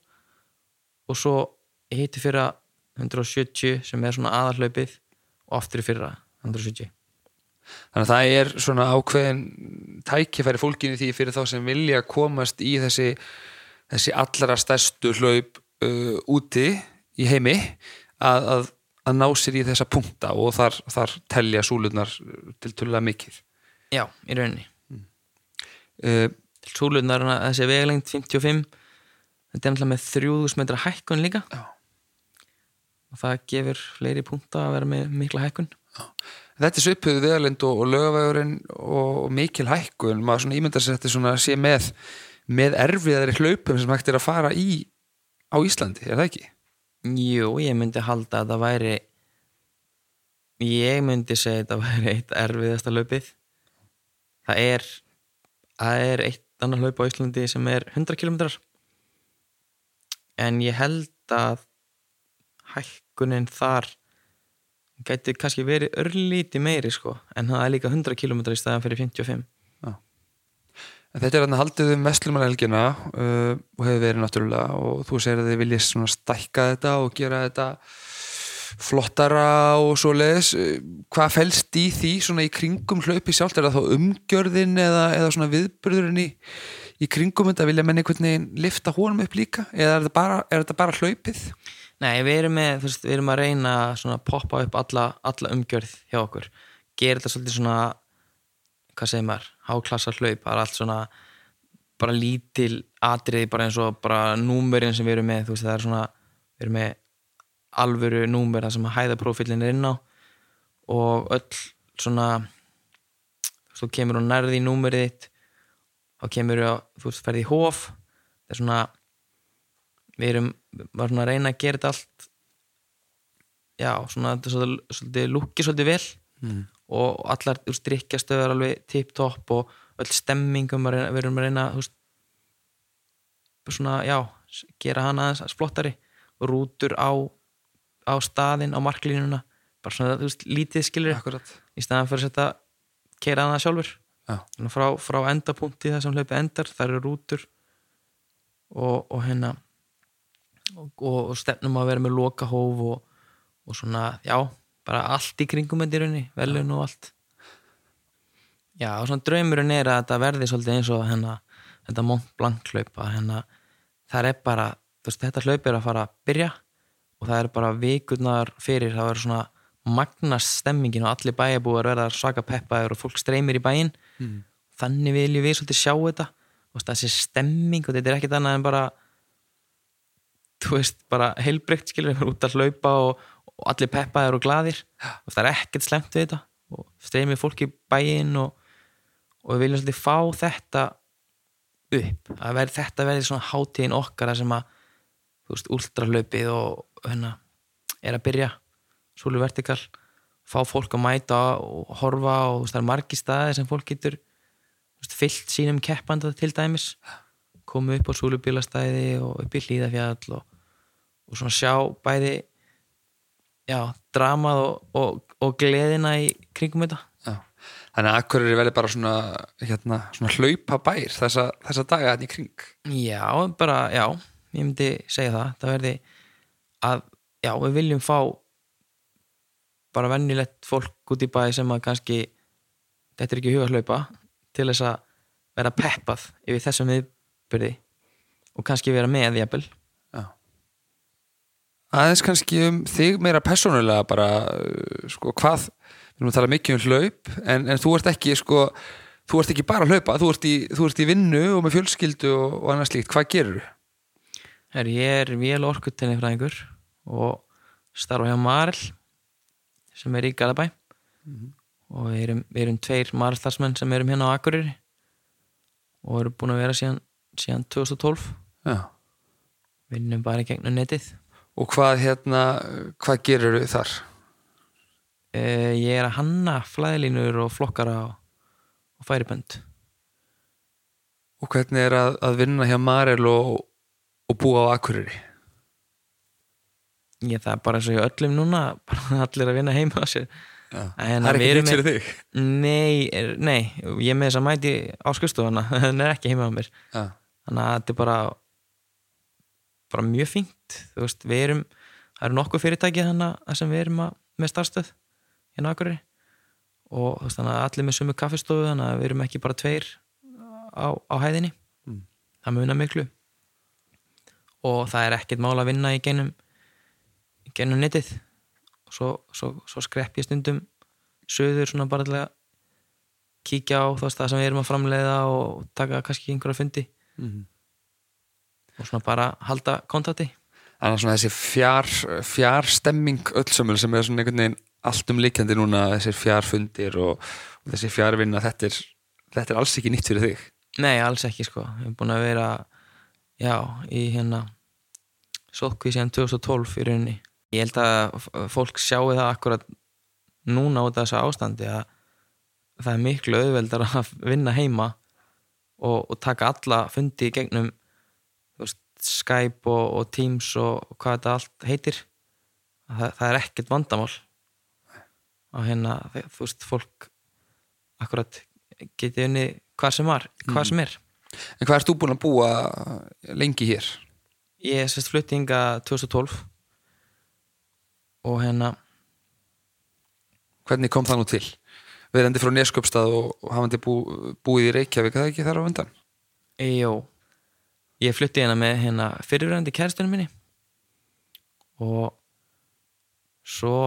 og svo heiti fyrra 170 sem er svona aðarhlaupið og aftur fyrra 170 Þannig að það er svona ákveðin tækifæri fólkinu því fyrir þá sem vilja komast í þessi, þessi allra stærstu hlaup uh, úti í heimi að, að, að ná sér í þessa punkta og þar, þar telja súlunar til tölulega mikið. Já, í rauninni. Uh, Súlunar, þessi vegalengt 55 þetta er náttúrulega með 3000 metra hækkun líka. Já. og það gefur fleiri punkta að vera með mikla hækkun þetta er svipuð veðalind og, og lögavegurinn og, og mikil hækkun, maður svona ímyndar sér þetta svona sé með, með erfiðari hlaupum sem hægt er að fara í á Íslandi, er það ekki? Jú, ég myndi halda að það væri ég myndi segja að það væri eitt erfiðasta löpið það er það er eitt annar hlaup á Íslandi sem er 100 km en ég held að hækkunin þar gæti kannski verið örlíti meiri sko en það er líka 100 km í staðan fyrir 55 En þetta er hann haldið um Vestlumarhelgina uh, og hefur verið náttúrulega og þú segir að þið viljið stækka þetta og gera þetta flottara og svo leiðis. Hvað fælst í því svona í kringum hlaupi sjálft? Er það þá umgjörðin eða, eða svona viðbörðurinn í, í kringum þetta? Vilja menni veginn lifta honum upp líka? Eða er þetta bara, er þetta bara hlaupið? Nei, við erum, með, veist, við erum að reyna að poppa upp alla, alla umgjörð hjá okkur. Gera þetta svolítið svona hvað segir maður, háklassa hlaup það er allt svona bara lítil atriði bara eins og bara númurinn sem við erum með, þú veist það er svona við erum með alvöru númur það sem að hæðaprófillin er inn á og öll svona þú kemur og nærði í númurið þitt þá kemur þú veist, ferði í hóf það er svona við erum, var svona að reyna að gera þetta allt já, svona, þetta svolítið, lúkið svolítið vel mm. og allar drikkjastöðar alveg tip-top og öll stemmingum við erum að reyna veist, svona, já, gera hana aðeins flottari. Og rútur á, á staðin á marklínuna bara svona, þú veist, lítið skilir Akkurat. í staðan fyrir að setja keira hana sjálfur. Frá, frá endapunkti það sem hlaupi endar, það eru rútur og, og hérna og, og stefnum að vera með lokahóf og, og svona, já bara allt í kringum þetta í rauninni, velun og allt. Já og svona draumurinn er að þetta verði svolítið eins og hérna, þetta Mont Blanc hlaup að hérna, það er bara veist, þetta hlaup er að fara að byrja og það er bara vikurnar fyrir það verður svona magnast stemmingin og allir bæjabúar verða svaka peppaður og fólk streymir í bæin mm. þannig viljum við svolítið sjá þetta. Og þessi stemming og þetta er ekkit annað en bara þú veist, bara heilbrygt skilur við út að hlaupa og, og allir peppaðir og gladir og það er ekkert slemt við þetta. Og streymið fólki bæinn og, og við viljum svolítið fá þetta upp. Að veri, þetta verði svona hátíðin okkar sem að þú veist, ultralaupið og hérna er að byrja. Svolítið vertikal. Fá fólk að mæta og horfa og veist, það er margi staði sem fólk getur veist, fyllt sínum keppanda til dæmis komu upp á súlubílastæði og upp í hlýðafjall og, og svona sjá bæði já, dramað og, og, og gleðina í kringum þetta. Já. Þannig að Akureyri verði bara svona, hérna, svona hlaupa bær þessa, þessa daga hérna í kring. Já, bara, já, ég myndi segja það, það verði að, já, við viljum fá bara vennilegt fólk út í bæ sem að kannski þetta er ekki huga hlaupa til þess að vera peppað yfir þessum viðbyrði og kannski vera með jæfnvel aðeins kannski um þig meira persónulega bara uh, sko hvað, við erum að tala mikið um hlaup en, en þú ert ekki sko þú ert ekki bara að hlaupa, þú ert í, þú ert í vinnu og með fjölskyldu og, og annars líkt hvað gerur þú? Ég er vél orkutinni fræðingur og starfa hjá Marl sem er í Galabæ mm -hmm. og við erum, við erum tveir Marl-þarsmenn sem erum hérna á Akureyri og erum búin að vera síðan, síðan 2012 Já. vinnum bara gegnum netið Og hvað hérna, hvað gerur þau þar? Uh, ég er að hanna flæðilínur og flokkara og, og færibönd. Og hvernig er að, að vinna hjá Marel og, og búa á Akureyri? Ég það er bara eins og ég öllum núna, <laughs> bara allir að vinna heima á sér. Ja. Það er ekki nýtt fyrir þig? Nei, nei, ég með þess að mæti á skustofana, það <laughs> er ekki heima á mér. Ja. Þannig að þetta er bara bara mjög fínt. Þú veist, við erum, það eru nokkuð fyrirtæki þannig að sem við erum að, með starfstöð hérna Akureyri. Og veist, þannig að allir með sumu kaffestofu þannig að við erum ekki bara tveir á, á hæðinni. Mm. það munar miklu. Og það er ekkert mál að vinna í genum í genum netið. Og svo, svo, svo skrepp ég stundum söður svona bara til að kíkja á veist það sem við erum að framleiða og taka kannski einhverja fundi mm -hmm og svona bara halda kontakti Þannig að svona þessi fjár, fjárstemming öllsömmul sem er svona einhvern veginn allt um líkjandi núna, þessir fjárfundir og, og þessi fjárvinna, þetta er, þetta er alls ekki nýtt fyrir þig. Nei, alls ekki sko, ég hef búin að vera já, í hérna sótkvíð síðan 2012 í rauninni. Ég held að fólk sjáu það akkurat núna út af þessu ástandi að það er miklu auðveldar að vinna heima og, og taka alla fundi í gegnum veist, Skype og, og Teams og, hvað þetta allt heitir. Það, það er ekkert vandamál. Og hérna þú veist, fólk akkurat geti unni hvað sem var, hvað sem er. En hvað ert þú búin að búa lengi hér? ég sérst flutti hinga 2012 og hérna Hvernig kom það nú til? Verandi frá Nesköpstað og, hafandi bú, búið í Reykjavík, það ekki þar á undan? Jó, ég flutti hérna með hérna fyrirverandi kæristunum minni. Og svo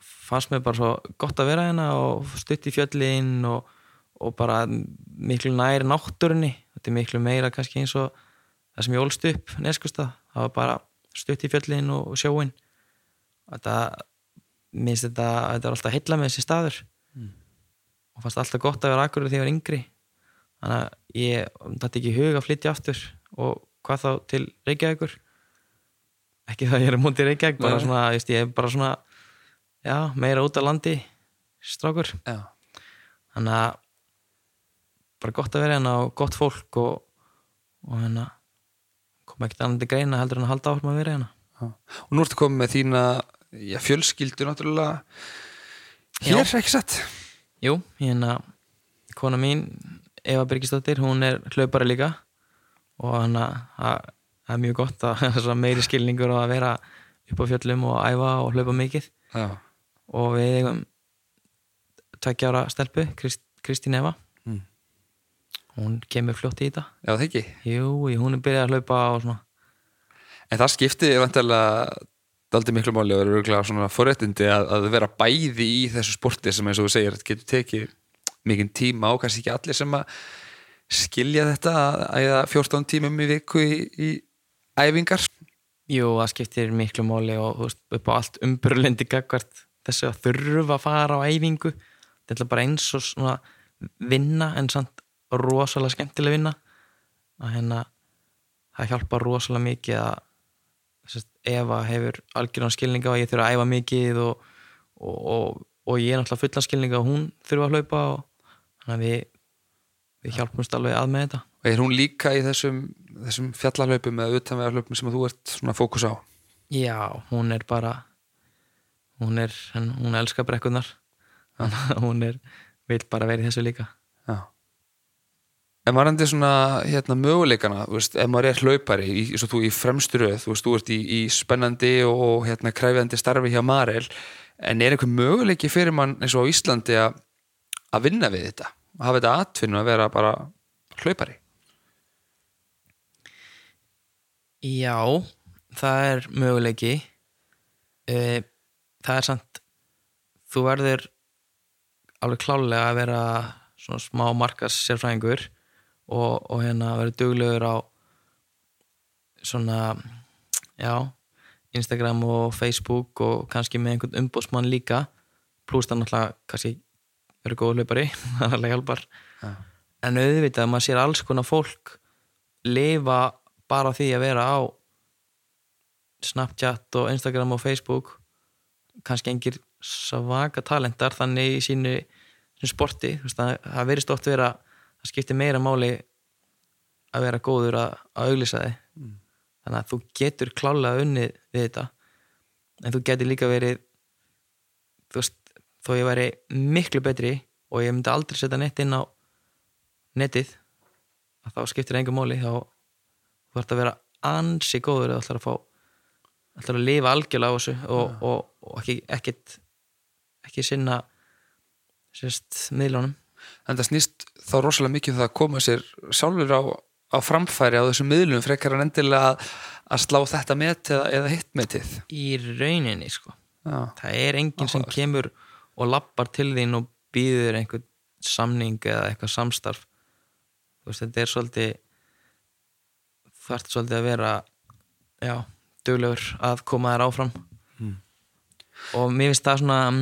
fannst mér bara svo gott að vera hérna og stutt í fjöllin og, og bara miklu nær náttúrunni. Þetta er miklu meira kannski eins og það sem ég ólst upp neskustað það var bara stutt í fjöllin og sjóin þetta minnst þetta, þetta var alltaf heilla með þessi staður og fannst alltaf gott að vera akkur þegar ég var yngri. Þannig að ég dætti ekki hug að flytja aftur. Og hvað þá til Reykjavíkur? Ekki það að ég er mútið Reykjavík bara Nei. svona, veist, ég er bara svona já, meira út á landi strákur. Já. þannig að bara gott að vera hérna og gott fólk og, og hérna kom ekkert annað til greina heldur en að halda áfram að vera hérna. Og nú ertu komið með þína já, fjölskyldu náttúrulega. Hér, ekki satt? Jú, hérna kona mín, Eva Birgisdóttir hún er hlaupari líka og hann að það er mjög gott að <laughs> meiri skilningur á að vera upp á fjöllum og æfa og hlaupa mikið Já. og við eigum tveggja ára stelpu, Krist, Kristín Eva Mm. hún kemur fljótt í þetta Já, það ekki. Jú, hún er byrjað að hlaupa og svona En það skipti eventulega daldi miklu máli og eru örugglega svona forréttindi að, að vera bæði í þessu sporti sem eins og þú segir, þetta getur tekið mikinn tíma og kannski ekki allir sem að skilja þetta að æða 14 tímum í viku í, í æfingar. Jú, það skiptir miklu máli og veist, upp á allt umburlendi gagvart þessu að þurfa að fara á æfingu þetta er bara eins og svona vinna en samt rosalega skemmtileg vinna að hérna það hjálpar rosalega mikið að Eva hefur algjörðan skilninga og ég þurfa að æfa mikið og, og, og, og ég er náttúrulega fullan skilninga og hún þurfa að hlaupa og þannig að við, við hjálpumst alveg að með þetta Og er hún líka í þessum, þessum fjallarhlaupum eða utanvegarhlaupum sem þú ert svona fókus á? Já, hún er bara hún er, hún, elskar brekkunar <laughs> hún er vil bara vera í þessu líka. En varandi svona hérna möguleikana, veist, ef maður er hlaupari í, eins og þú í fremstu röð, þú veist, þú ert í, í spennandi og hérna kræfjandi starfi hjá Marel, en er einhver möguleiki fyrir mann eins og á Íslandi að að vinna við þetta, að hafa þetta atvinnu að vera bara hlaupari? Já, það er möguleiki. Eh, það er samt þú verður alveg klálega að vera svona smá markas sérfræðingur og, og hérna verður duglegur á svona já, Instagram og Facebook og kannski með einhvern umbóðsmann líka. Pluss það náttúrulega kannski verður góð hlaupari <laughs> það er alveg hjálpar. Já. en auðvitað maður sér alls konar fólk lifa bara því að vera á Snapchat og Instagram og Facebook. Kannski engir svaka talentar þannig í sínu, sporti. Það verist oft vera það skiptir meira máli að vera góður að, að auglýsa þig. Þannig að þú getur klálega unnið við þetta en þú getur líka verið þú veist, þó ég væri miklu betri og ég myndi aldrei setja neitt inn á netið að þá skiptir engum máli. Þá þú ert að vera ansi góður eða ætlar að fá ætlar að lifa algjörlega á þessu og, og, og ekki, ekkit ekki sinna sérst miðlunum. En það snýst þá rosalega mikið um það að koma sér sjálfur á, á framfæri á þessum miðlum frekar en endilega að, að slá þetta met eða, eða hitt metið. í rauninni sko Já. það er enginn sem kemur og lappar til þín og býður einhvern samning eða eitthvað samstarf þú veist, þetta er svolítið þú ert svolítið að vera já, duglegur að koma þér áfram Mm. og mér finnst það svona um,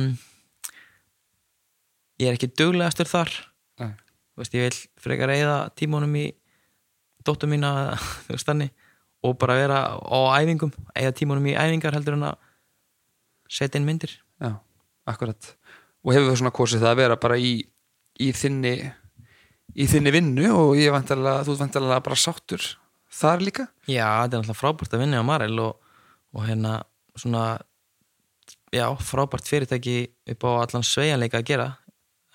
ég er ekki duglegastur þar veist, ég vil frekar eigða tímunum í dóttur mína <laughs> þú veist þannig og bara vera á æfingum eigða tímunum í æfingar heldur en að setja inn myndir. Já, akkurat. Og hefur við svona kosið það að vera bara í, í þinni í þinni vinnu og ég vantarlega, þú vantarlega bara sáttur þar líka? Já, þetta er náttúrulega frábært að vinna á Marel og, og hérna svona já, frábært fyrirtæki upp á allan sveianleika að gera.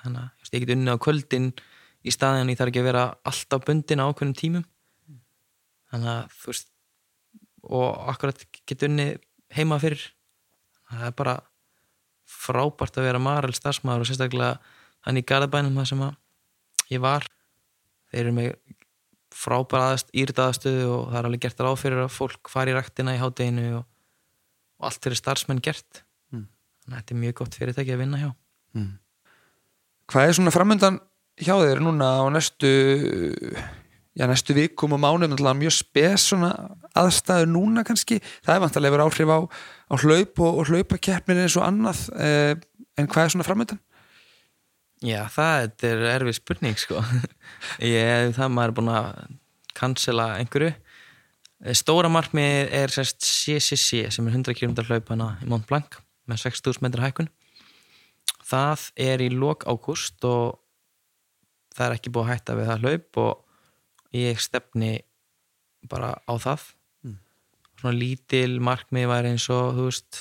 Þannig að ég get unni á kvöldin í staðin ég þarf ekki að vera alltaf bundin á ákveðnum tímum. Þannig að þú veist og akkurat get unni heima fyrir. Það er bara frábært að vera Marel starfsmæður og sérstaklega hann í Garðabænum það sem að ég var. Þeir eru með frábæra aðast, íritaðastöðu og það er alveg gert ráð fyrir að fólk fari í ræktina í hádeginu og, og allt fyrir starfsmenn gert. Mm. þannig að þetta er mjög gott fyrirtæki að vinna hjá. Hvað er svona framöndan hjá þér núna á næstu já, næstu vikum og náttúrulega mjög spes svona aðstæður núna kannski. Það er vantarlega verið áhrif á, á hlaup og, og hlaupakeppnir eins og annað eh, en hvað er svona framöndan? Já, það er erfið spurning sko. <laughs> Ég, það maður er búin að cancela einhverju. Eh, Stóra markmið er sérst CCC sem er 100 km hlaupana í Mont Blanc með 6000 metra hækkun. Það er í lok ágúst og það er ekki búið að hætta við það hlaup og ég stefni bara á það. Mm. svona lítil markmið var eins og þú veist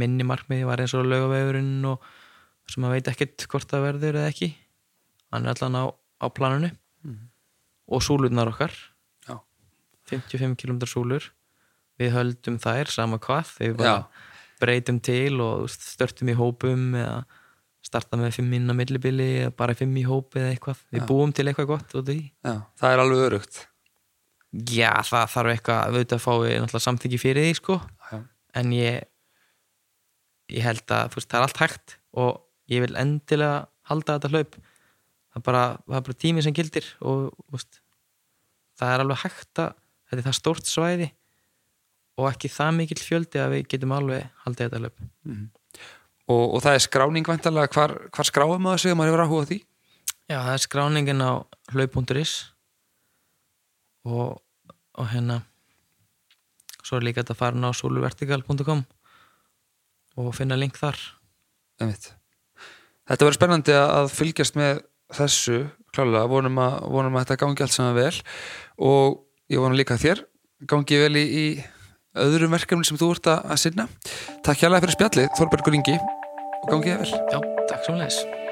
minni markmið var eins og laugavegurinn og sem maður veit ekkert hvort það verður eða ekki. Hann er allan á, á planinu. Mhm. og súlurnar okkar. Já. 55 km súlur. Við höldum þær sama hvað. Við Já, bara breytum til og störtum í hópum eða starta með fimm minna millibili eða bara fimm í hópi eða eitthvað. Við Já. búum til eitthvað gott út í já, það er alveg örugt já það þarf eitthvað auðvitað að fá við samþyggi fyrir því sko. Já. en ég ég held að veist, það er allt hægt og ég vil endilega halda þetta hlaup. Það er bara, það er bara tími sem gildir og veist, það er alveg hægt að þetta er það stórt svæði og ekki það mikill fjöldi að við getum alveg haldið þetta hlaup og, og það er skráning vantarlega hvar, hvar skráum maður sig að maður hefur áhuga því? Já, það er skráningin á hlaup.is og, og hérna svo er líka þetta að fara inn á soluvertikal.com og finna link þar. Einmitt. Þetta verður spennandi að fylgjast með þessu klálega, vonum að, vonum að þetta gangi allt saman vel. Og ég vona líka þér gangi vel í, í öðrum verkefni sem þú ert að sinna. Takk hérlega fyrir spjallið, Þorbergur Ingi og gangi þér vel. Já, takk svo leis